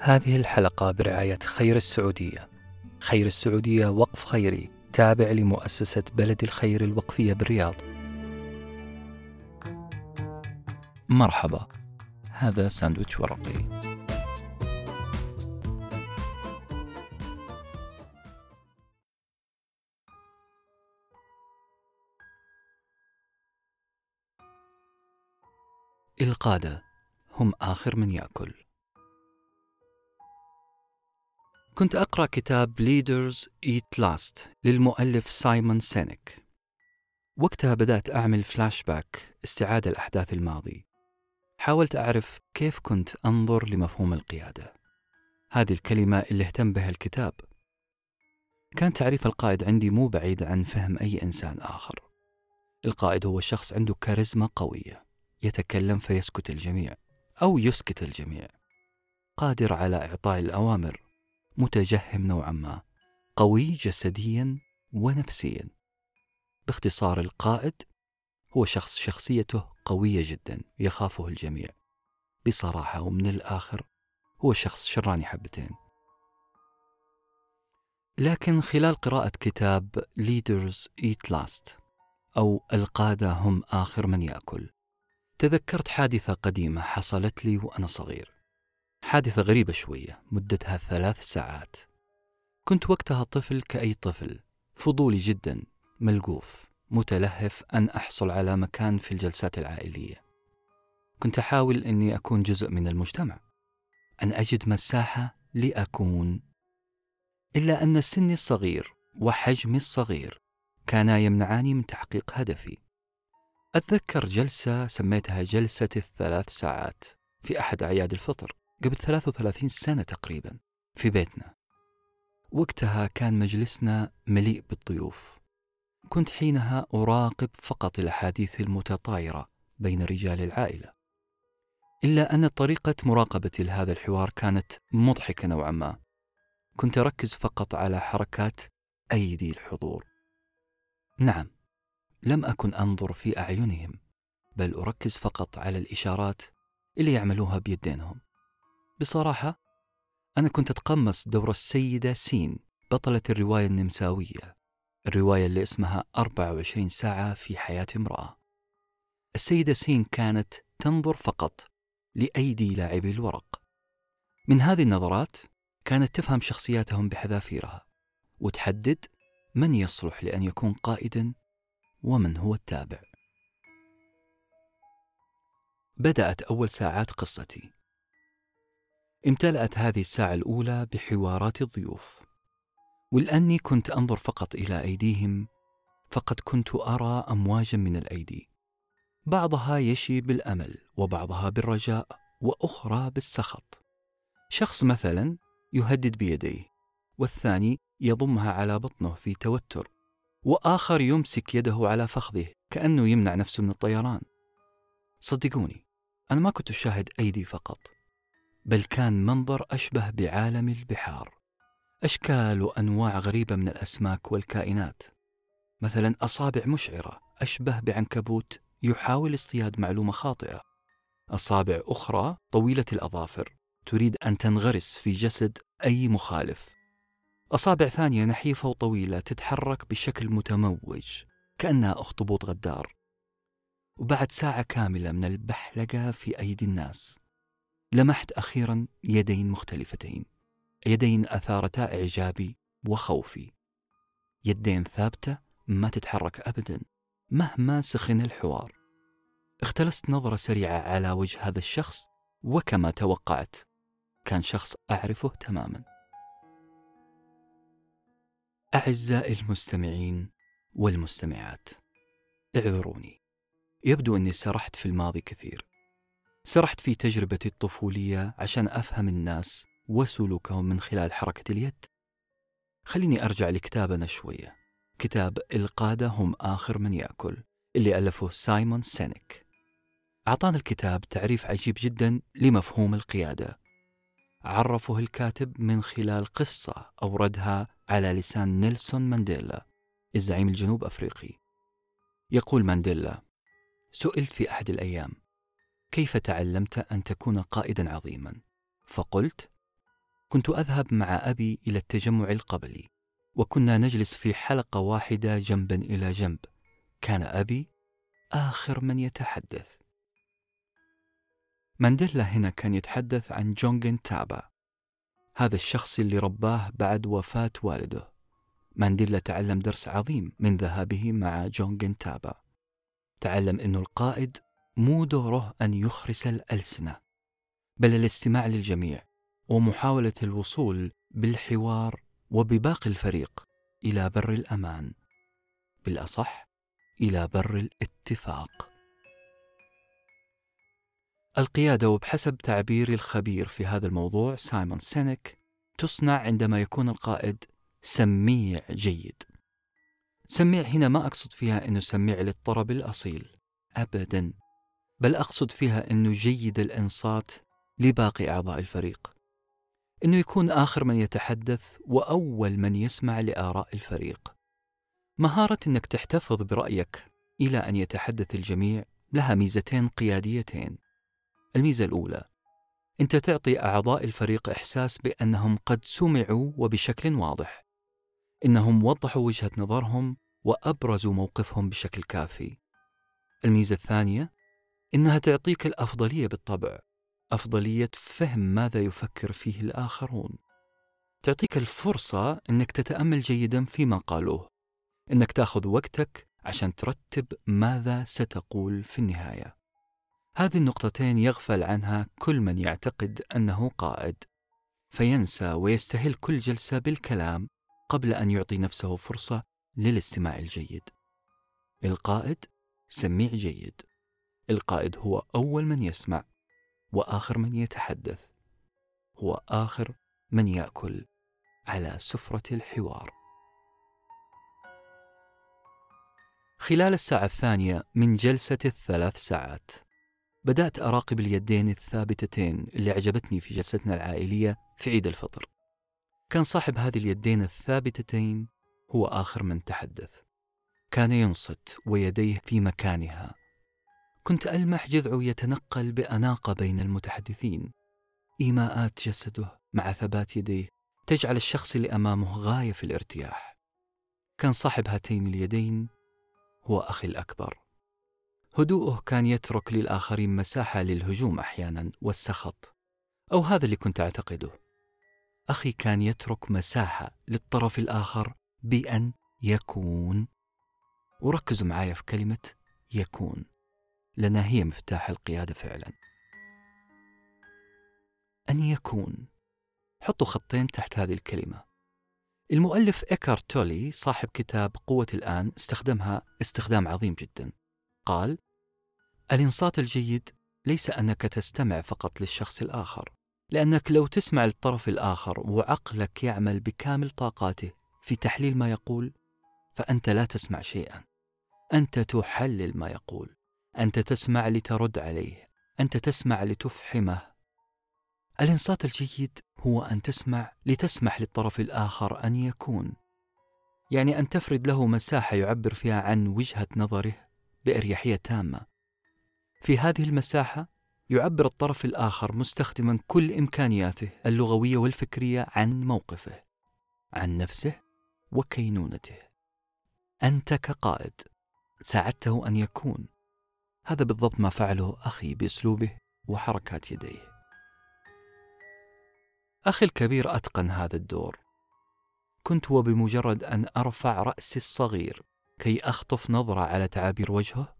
هذه الحلقة برعاية خير السعودية. خير السعودية وقف خيري تابع لمؤسسة بلد الخير الوقفية بالرياض. مرحبا. هذا ساندويتش ورقي. القادة هم آخر من يأكل. كنت أقرأ كتاب Leaders Eat Last للمؤلف سايمون سينيك. وقتها بدأت أعمل فلاش باك استعادة الأحداث الماضي. حاولت أعرف كيف كنت أنظر لمفهوم القيادة. هذه الكلمة اللي اهتم بها الكتاب. كان تعريف القائد عندي مو بعيد عن فهم أي إنسان آخر. القائد هو شخص عنده كاريزما قوية يتكلم فيسكت الجميع أو يسكت الجميع. قادر على إعطاء الأوامر متجهم نوعا ما قوي جسديا ونفسيا. باختصار القائد هو شخص شخصيته قوية جدا يخافه الجميع. بصراحة ومن الآخر هو شخص شراني حبتين. لكن خلال قراءة كتاب Leaders Eat Last أو القادة هم آخر من يأكل تذكرت حادثة قديمة حصلت لي وأنا صغير. حادثة غريبة شوية مدتها ثلاث ساعات. كنت وقتها طفل كأي طفل فضولي جدا ملقوف متلهف أن أحصل على مكان في الجلسات العائلية. كنت أحاول أني أكون جزء من المجتمع. أن أجد مساحة لأكون. إلا أن سني الصغير وحجمي الصغير كانا يمنعاني من تحقيق هدفي. أتذكر جلسة سميتها جلسة الثلاث ساعات في أحد أعياد الفطر. قبل 33 سنة تقريبا في بيتنا. وقتها كان مجلسنا مليء بالضيوف. كنت حينها أراقب فقط الأحاديث المتطايرة بين رجال العائلة. إلا أن طريقة مراقبتي لهذا الحوار كانت مضحكة نوعا ما. كنت أركز فقط على حركات أيدي الحضور. نعم لم أكن أنظر في أعينهم بل أركز فقط على الإشارات اللي يعملوها بيدينهم. بصراحة أنا كنت أتقمص دور السيدة سين بطلة الرواية النمساوية الرواية اللي اسمها 24 ساعة في حياة امرأة. السيدة سين كانت تنظر فقط لأيدي لاعبي الورق. من هذه النظرات كانت تفهم شخصياتهم بحذافيرها وتحدد من يصلح لأن يكون قائدا ومن هو التابع. بدأت أول ساعات قصتي. امتلأت هذه الساعة الأولى بحوارات الضيوف. ولأني كنت أنظر فقط إلى أيديهم فقد كنت أرى أمواجا من الأيدي. بعضها يشي بالأمل وبعضها بالرجاء وأخرى بالسخط. شخص مثلا يهدد بيديه والثاني يضمها على بطنه في توتر وآخر يمسك يده على فخذه كأنه يمنع نفسه من الطيران. صدقوني أنا ما كنت أشاهد أيدي فقط. بل كان منظر أشبه بعالم البحار. أشكال وأنواع غريبة من الأسماك والكائنات. مثلا أصابع مشعرة أشبه بعنكبوت يحاول اصطياد معلومة خاطئة. أصابع أخرى طويلة الأظافر تريد أن تنغرس في جسد أي مخالف. أصابع ثانية نحيفة وطويلة تتحرك بشكل متموج كأنها أخطبوط غدار. وبعد ساعة كاملة من البحلقة في أيدي الناس. لمحت أخيرا يدين مختلفتين يدين أثارتا إعجابي وخوفي. يدين ثابتة ما تتحرك أبدا مهما سخن الحوار. اختلست نظرة سريعة على وجه هذا الشخص وكما توقعت كان شخص أعرفه تماما. أعزائي المستمعين والمستمعات اعذروني. يبدو أني سرحت في الماضي كثير. سرحت في تجربتي الطفولية عشان أفهم الناس وسلوكهم من خلال حركة اليد. خليني أرجع لكتابنا شوية. كتاب القادة هم آخر من يأكل اللي ألفه سايمون سينيك. أعطانا الكتاب تعريف عجيب جدا لمفهوم القيادة. عرفه الكاتب من خلال قصة أوردها على لسان نيلسون مانديلا الزعيم الجنوب أفريقي. يقول مانديلا سئلت في أحد الأيام كيف تعلمت أن تكون قائدا عظيما؟ فقلت كنت أذهب مع أبي إلى التجمع القبلي وكنا نجلس في حلقة واحدة جنبا إلى جنب. كان أبي آخر من يتحدث. مانديلا هنا كان يتحدث عن جونجن تابا. هذا الشخص اللي رباه بعد وفاة والده. مانديلا تعلم درس عظيم من ذهابه مع جونجن تابا. تعلم أن القائد مو دوره أن يخرس الألسنة بل الاستماع للجميع ومحاولة الوصول بالحوار وبباقي الفريق إلى بر الأمان بالأصح إلى بر الاتفاق. القيادة وبحسب تعبير الخبير في هذا الموضوع سايمون سينيك تصنع عندما يكون القائد سميع جيد. سميع هنا ما أقصد فيها أنه سميع للطرب الأصيل أبدا. بل أقصد فيها أنه جيد الإنصات لباقي أعضاء الفريق. أنه يكون آخر من يتحدث وأول من يسمع لآراء الفريق. مهارة أنك تحتفظ برأيك إلى أن يتحدث الجميع لها ميزتين قياديتين. الميزة الأولى أنت تعطي أعضاء الفريق إحساس بأنهم قد سمعوا وبشكل واضح إنهم وضحوا وجهة نظرهم وأبرزوا موقفهم بشكل كافي. الميزة الثانية إنها تعطيك الأفضلية بالطبع أفضلية فهم ماذا يفكر فيه الآخرون. تعطيك الفرصة إنك تتأمل جيدا فيما قالوه إنك تأخذ وقتك عشان ترتب ماذا ستقول في النهاية. هذه النقطتين يغفل عنها كل من يعتقد أنه قائد فينسى ويستهل كل جلسة بالكلام قبل أن يعطي نفسه فرصة للاستماع الجيد. القائد سميع جيد. القائد هو أول من يسمع وآخر من يتحدث. هو آخر من يأكل على سفرة الحوار. خلال الساعة الثانية من جلسة الثلاث ساعات بدأت أراقب اليدين الثابتتين اللي عجبتني في جلستنا العائلية في عيد الفطر. كان صاحب هذه اليدين الثابتتين هو آخر من تحدث. كان ينصت ويديه في مكانها. كنت ألمح جذعه يتنقل بأناقة بين المتحدثين. إيماءات جسده مع ثبات يديه تجعل الشخص اللي أمامه غاية في الارتياح. كان صاحب هاتين اليدين هو أخي الأكبر. هدوءه كان يترك للآخرين مساحة للهجوم أحيانا والسخط أو هذا اللي كنت أعتقده. أخي كان يترك مساحة للطرف الآخر بأن يكون. وركزوا معايا في كلمة يكون. لأنها هي مفتاح القيادة فعلا. أن يكون. حطوا خطين تحت هذه الكلمة. المؤلف إيكار تولي صاحب كتاب قوة الآن استخدمها استخدام عظيم جدا. قال الإنصات الجيد ليس أنك تستمع فقط للشخص الآخر لأنك لو تسمع للطرف الآخر وعقلك يعمل بكامل طاقاته في تحليل ما يقول فأنت لا تسمع شيئا. أنت تحلل ما يقول. أنت تسمع لترد عليه أنت تسمع لتفحمه. الإنصات الجيد هو أن تسمع لتسمح للطرف الآخر أن يكون. يعني أن تفرد له مساحة يعبر فيها عن وجهة نظره بأريحية تامة. في هذه المساحة يعبر الطرف الآخر مستخدما كل إمكانياته اللغوية والفكرية عن موقفه عن نفسه وكينونته. أنت كقائد ساعدته أن يكون. هذا بالضبط ما فعله أخي بأسلوبه وحركات يديه. أخي الكبير أتقن هذا الدور. كنت وبمجرد أن أرفع رأسي الصغير كي أخطف نظرة على تعابير وجهه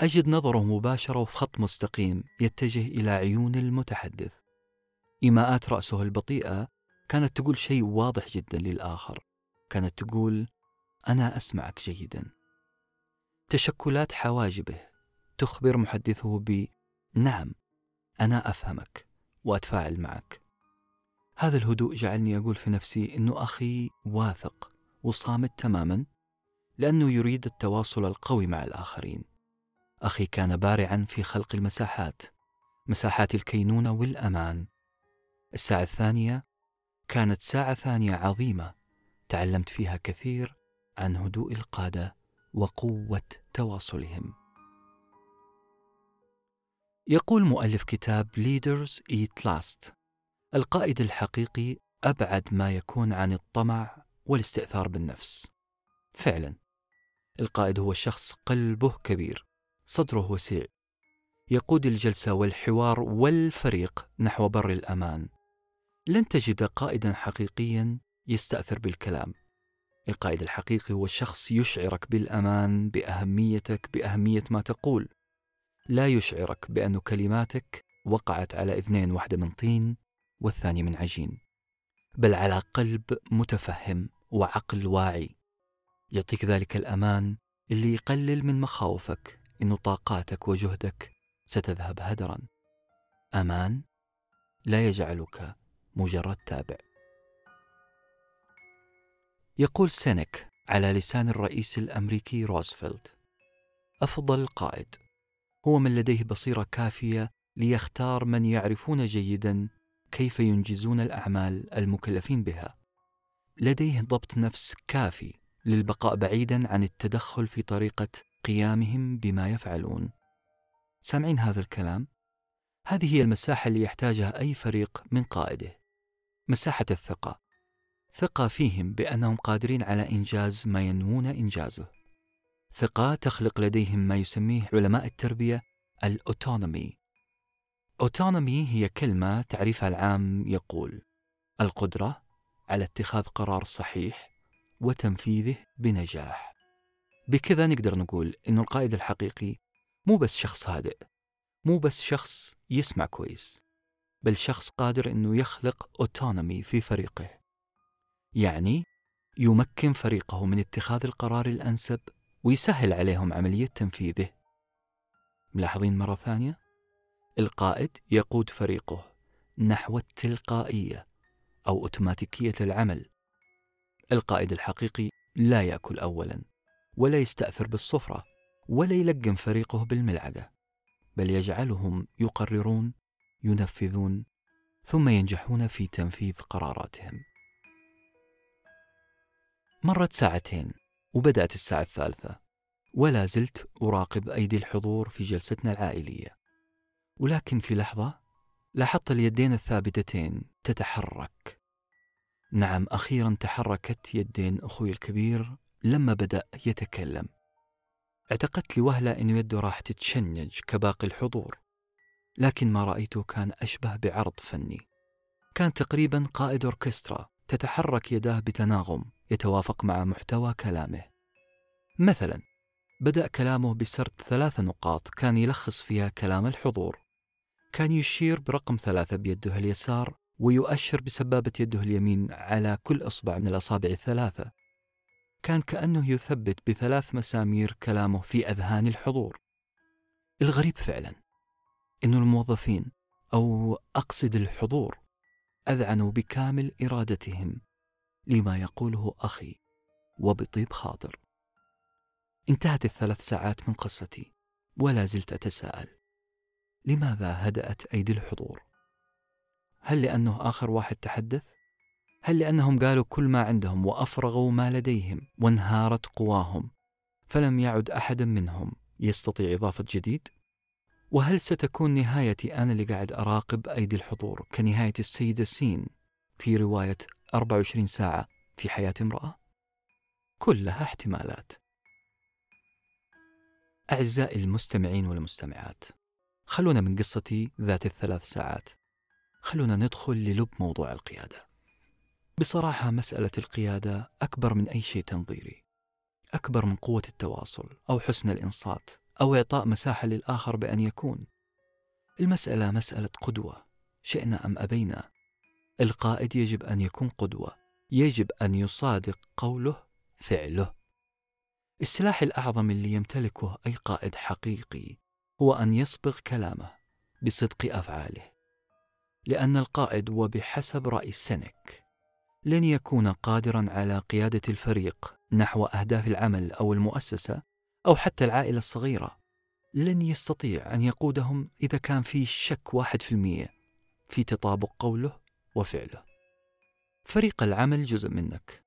أجد نظرة مباشرة وفي خط مستقيم يتجه إلى عيون المتحدث. إيماءات رأسه البطيئة كانت تقول شيء واضح جدا للآخر. كانت تقول أنا أسمعك جيدا. تشكلات حواجبه تخبر محدثه ب نعم أنا أفهمك وأتفاعل معك. هذا الهدوء جعلني أقول في نفسي أنه أخي واثق وصامت تماما لأنه يريد التواصل القوي مع الآخرين. أخي كان بارعا في خلق المساحات مساحات الكينونة والأمان. الساعة الثانية كانت ساعة ثانية عظيمة تعلمت فيها كثير عن هدوء القادة وقوة تواصلهم. يقول مؤلف كتاب Leaders Eat Last. القائد الحقيقي أبعد ما يكون عن الطمع والاستئثار بالنفس. فعلا. القائد هو شخص قلبه كبير صدره وسيع. يقود الجلسة والحوار والفريق نحو بر الأمان. لن تجد قائدا حقيقيا يستأثر بالكلام. القائد الحقيقي هو شخص يشعرك بالأمان بأهميتك بأهمية ما تقول. لا يشعرك بأن كلماتك وقعت على إذنين واحدة من طين والثانية من عجين بل على قلب متفهم وعقل واعي. يعطيك ذلك الأمان اللي يقلل من مخاوفك إن طاقاتك وجهدك ستذهب هدرا. أمان لا يجعلك مجرد تابع. يقول سينيك على لسان الرئيس الأمريكي روزفلت أفضل قائد. هو من لديه بصيرة كافية ليختار من يعرفون جيدا كيف ينجزون الأعمال المكلفين بها. لديه ضبط نفس كافي للبقاء بعيدا عن التدخل في طريقة قيامهم بما يفعلون. سامعين هذا الكلام؟ هذه هي المساحة اللي يحتاجها أي فريق من قائده. مساحة الثقة. ثقة فيهم بأنهم قادرين على إنجاز ما ينوون إنجازه. ثقة تخلق لديهم ما يسميه علماء التربية الأوتونومي. أوتونومي هي كلمة تعريفها العام يقول القدرة على اتخاذ قرار صحيح وتنفيذه بنجاح. بكذا نقدر نقول إنه القائد الحقيقي مو بس شخص هادئ مو بس شخص يسمع كويس بل شخص قادر إنه يخلق أوتونومي في فريقه. يعني يمكن فريقه من اتخاذ القرار الأنسب ويسهل عليهم عملية تنفيذه. ملاحظين مرة ثانية؟ القائد يقود فريقه نحو التلقائية أو أوتوماتيكية العمل. القائد الحقيقي لا يأكل اولا ولا يستأثر بالصفرة ولا يلقن فريقه بالملعقة بل يجعلهم يقررون ينفذون ثم ينجحون في تنفيذ قراراتهم. مرت ساعتين. وبدأت الساعة الثالثة ولا زلت أراقب أيدي الحضور في جلستنا العائلية. ولكن في لحظة لاحظت اليدين الثابتتين تتحرك. نعم أخيرا تحركت يدين أخوي الكبير لما بدأ يتكلم. اعتقدت لوهلة أن يده راح تتشنج كباقي الحضور لكن ما رأيته كان أشبه بعرض فني. كان تقريبا قائد أوركسترا تتحرك يداه بتناغم. يتوافق مع محتوى كلامه. مثلا بدأ كلامه بسرد ثلاث نقاط كان يلخص فيها كلام الحضور. كان يشير برقم ثلاثة بيده اليسار ويؤشر بسبابة يده اليمين على كل إصبع من الأصابع الثلاثة. كان كأنه يثبت بثلاث مسامير كلامه في أذهان الحضور. الغريب فعلا أن الموظفين أو أقصد الحضور أذعنوا بكامل إرادتهم لما يقوله أخي وبطيب خاطر انتهت الثلاث ساعات من قصتي ولا زلت أتساءل لماذا هدأت أيدي الحضور؟ هل لأنه آخر واحد تحدث؟ هل لأنهم قالوا كل ما عندهم وأفرغوا ما لديهم وانهارت قواهم فلم يعد أحد منهم يستطيع إضافة جديد؟ وهل ستكون نهايتي أنا اللي قاعد أراقب أيدي الحضور كنهاية السيدة سين في رواية 24 ساعة في حياة امرأة؟ كلها احتمالات. أعزائي المستمعين والمستمعات، خلونا من قصتي ذات الثلاث ساعات. خلونا ندخل للب موضوع القيادة. بصراحة مسألة القيادة أكبر من أي شيء تنظيري أكبر من قوة التواصل أو حسن الإنصات أو إعطاء مساحة للآخر بأن يكون المسألة مسألة قدوة شئنا أم أبينا القائد يجب أن يكون قدوة يجب أن يصادق قوله فعله. السلاح الأعظم اللي يمتلكه أي قائد حقيقي هو أن يصبغ كلامه بصدق أفعاله لأن القائد وبحسب رأي سينيك لن يكون قادرا على قيادة الفريق نحو أهداف العمل أو المؤسسة أو حتى العائلة الصغيرة. لن يستطيع أن يقودهم إذا كان في شك واحد في المية في تطابق قوله وفعله. فريق العمل جزء منك.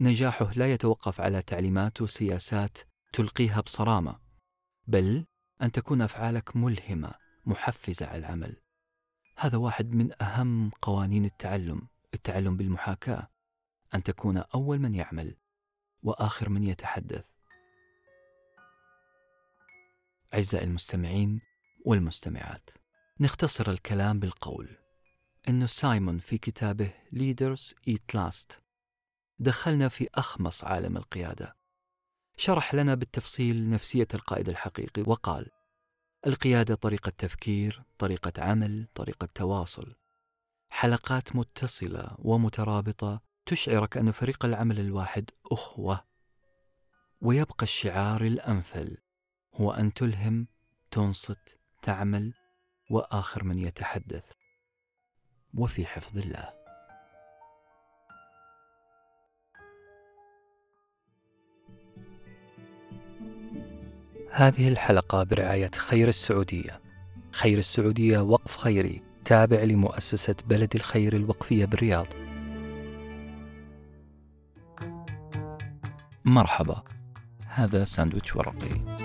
نجاحه لا يتوقف على تعليمات وسياسات تلقيها بصرامة بل أن تكون أفعالك ملهمة محفزة على العمل. هذا واحد من أهم قوانين التعلم التعلم بالمحاكاة أن تكون أول من يعمل وآخر من يتحدث. أعزائي المستمعين والمستمعات نختصر الكلام بالقول. أن سايمون في كتابه Leaders Eat Last. دخلنا في أخمص عالم القيادة. شرح لنا بالتفصيل نفسية القائد الحقيقي وقال القيادة طريقة تفكير، طريقة عمل، طريقة تواصل. حلقات متصلة ومترابطة تشعرك أن فريق العمل الواحد أخوة. ويبقى الشعار الأمثل هو أن تلهم تنصت تعمل وآخر من يتحدث. وفي حفظ الله. هذه الحلقة برعاية خير السعودية. خير السعودية وقف خيري تابع لمؤسسة بلد الخير الوقفية بالرياض. مرحبا هذا ساندويتش ورقي.